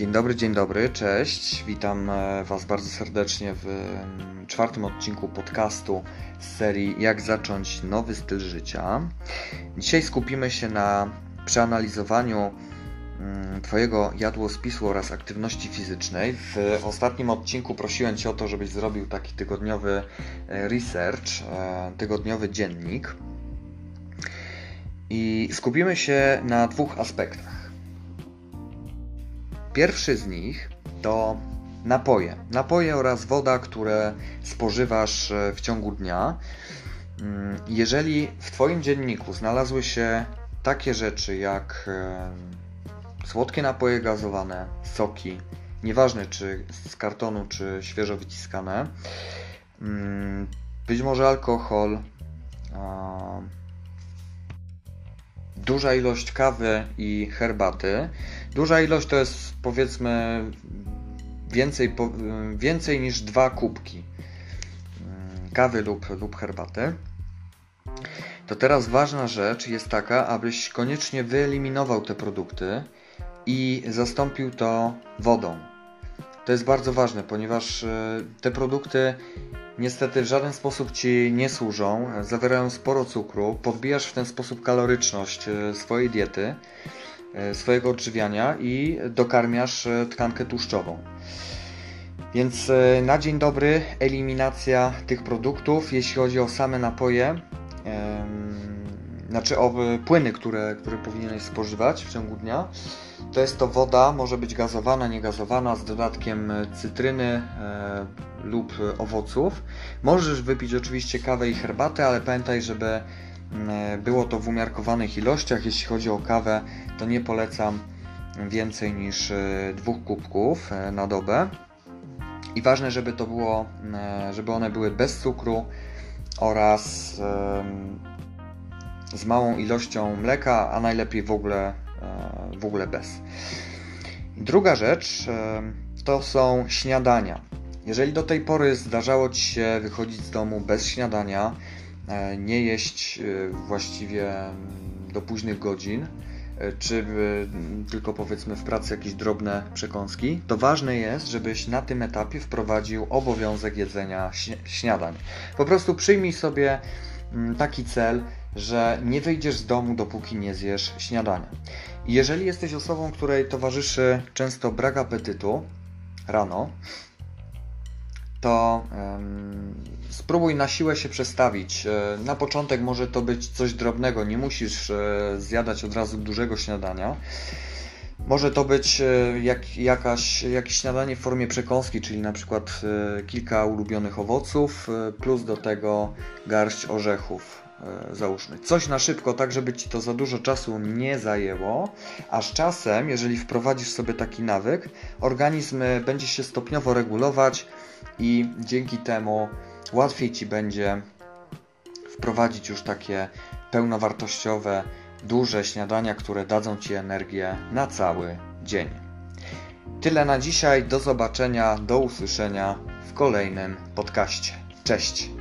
Dzień dobry, dzień dobry, cześć. Witam e, Was bardzo serdecznie w mm, czwartym odcinku podcastu z serii Jak zacząć nowy styl życia. Dzisiaj skupimy się na przeanalizowaniu mm, Twojego jadłospisu oraz aktywności fizycznej. W ostatnim odcinku prosiłem Cię o to, żebyś zrobił taki tygodniowy e, research, e, tygodniowy dziennik. I skupimy się na dwóch aspektach. Pierwszy z nich to napoje. Napoje oraz woda, które spożywasz e, w ciągu dnia. Mm, jeżeli w Twoim dzienniku znalazły się takie rzeczy jak słodkie napoje gazowane, soki, nieważne czy z kartonu, czy świeżo wyciskane, mm, być może alkohol, duża ilość kawy i herbaty. Duża ilość to jest powiedzmy więcej, więcej niż dwa kubki mm, kawy lub, lub herbaty. To teraz ważna rzecz jest taka, abyś koniecznie wyeliminował te produkty i zastąpił to wodą. To jest bardzo ważne, ponieważ e, te produkty niestety w żaden sposób Ci nie służą, zawierają sporo cukru, podbijasz w ten sposób kaloryczność e, swojej diety, e, swojego odżywiania i dokarmiasz e, tkankę tłuszczową. Więc na dzień dobry eliminacja tych produktów, jeśli chodzi o same napoje, znaczy o płyny, które, które powinieneś spożywać w ciągu dnia. To jest to woda, może być gazowana, niegazowana, z dodatkiem cytryny e, lub owoców. Możesz wypić oczywiście kawę i herbatę, ale pamiętaj, żeby mm, było to w umiarkowanych ilościach. Jeśli chodzi o kawę, to nie polecam więcej niż e, dwóch kubków e, na dobę. I ważne, żeby to było, e, żeby one były bez cukru oraz z małą ilością mleka, a najlepiej w ogóle, e, w ogóle bez. Druga rzecz e, to są śniadania. Jeżeli do tej pory zdarzało Ci się wychodzić z domu bez śniadania, e, nie jeść właściwie do późnych godzin, czy tylko powiedzmy w pracy jakieś drobne przekąski, to ważne jest, żebyś na tym etapie wprowadził obowiązek jedzenia śniadań. Po prostu przyjmij sobie taki cel, że nie wyjdziesz z domu, dopóki nie zjesz śniadania. I jeżeli jesteś osobą, której towarzyszy często brak apetytu rano, to um, spróbuj na siłę się przestawić. E, na początek może to być coś drobnego, nie musisz e, zjadać od razu dużego śniadania. Może to być e, jak, jakaś, jakieś śniadanie w formie przekąski, czyli na przykład kilka ulubionych owoców, plus do tego garść orzechów załóżmy, coś na szybko, tak żeby ci to za dużo czasu nie zajęło, a z czasem, jeżeli wprowadzisz sobie taki nawyk, organizm e, będzie się stopniowo regulować i dzięki temu łatwiej ci będzie wprowadzić już takie pełnowartościowe, duże śniadania, które dadzą ci energię na cały dzień. Tyle na dzisiaj, do zobaczenia, do usłyszenia w kolejnym podcaście. Cześć!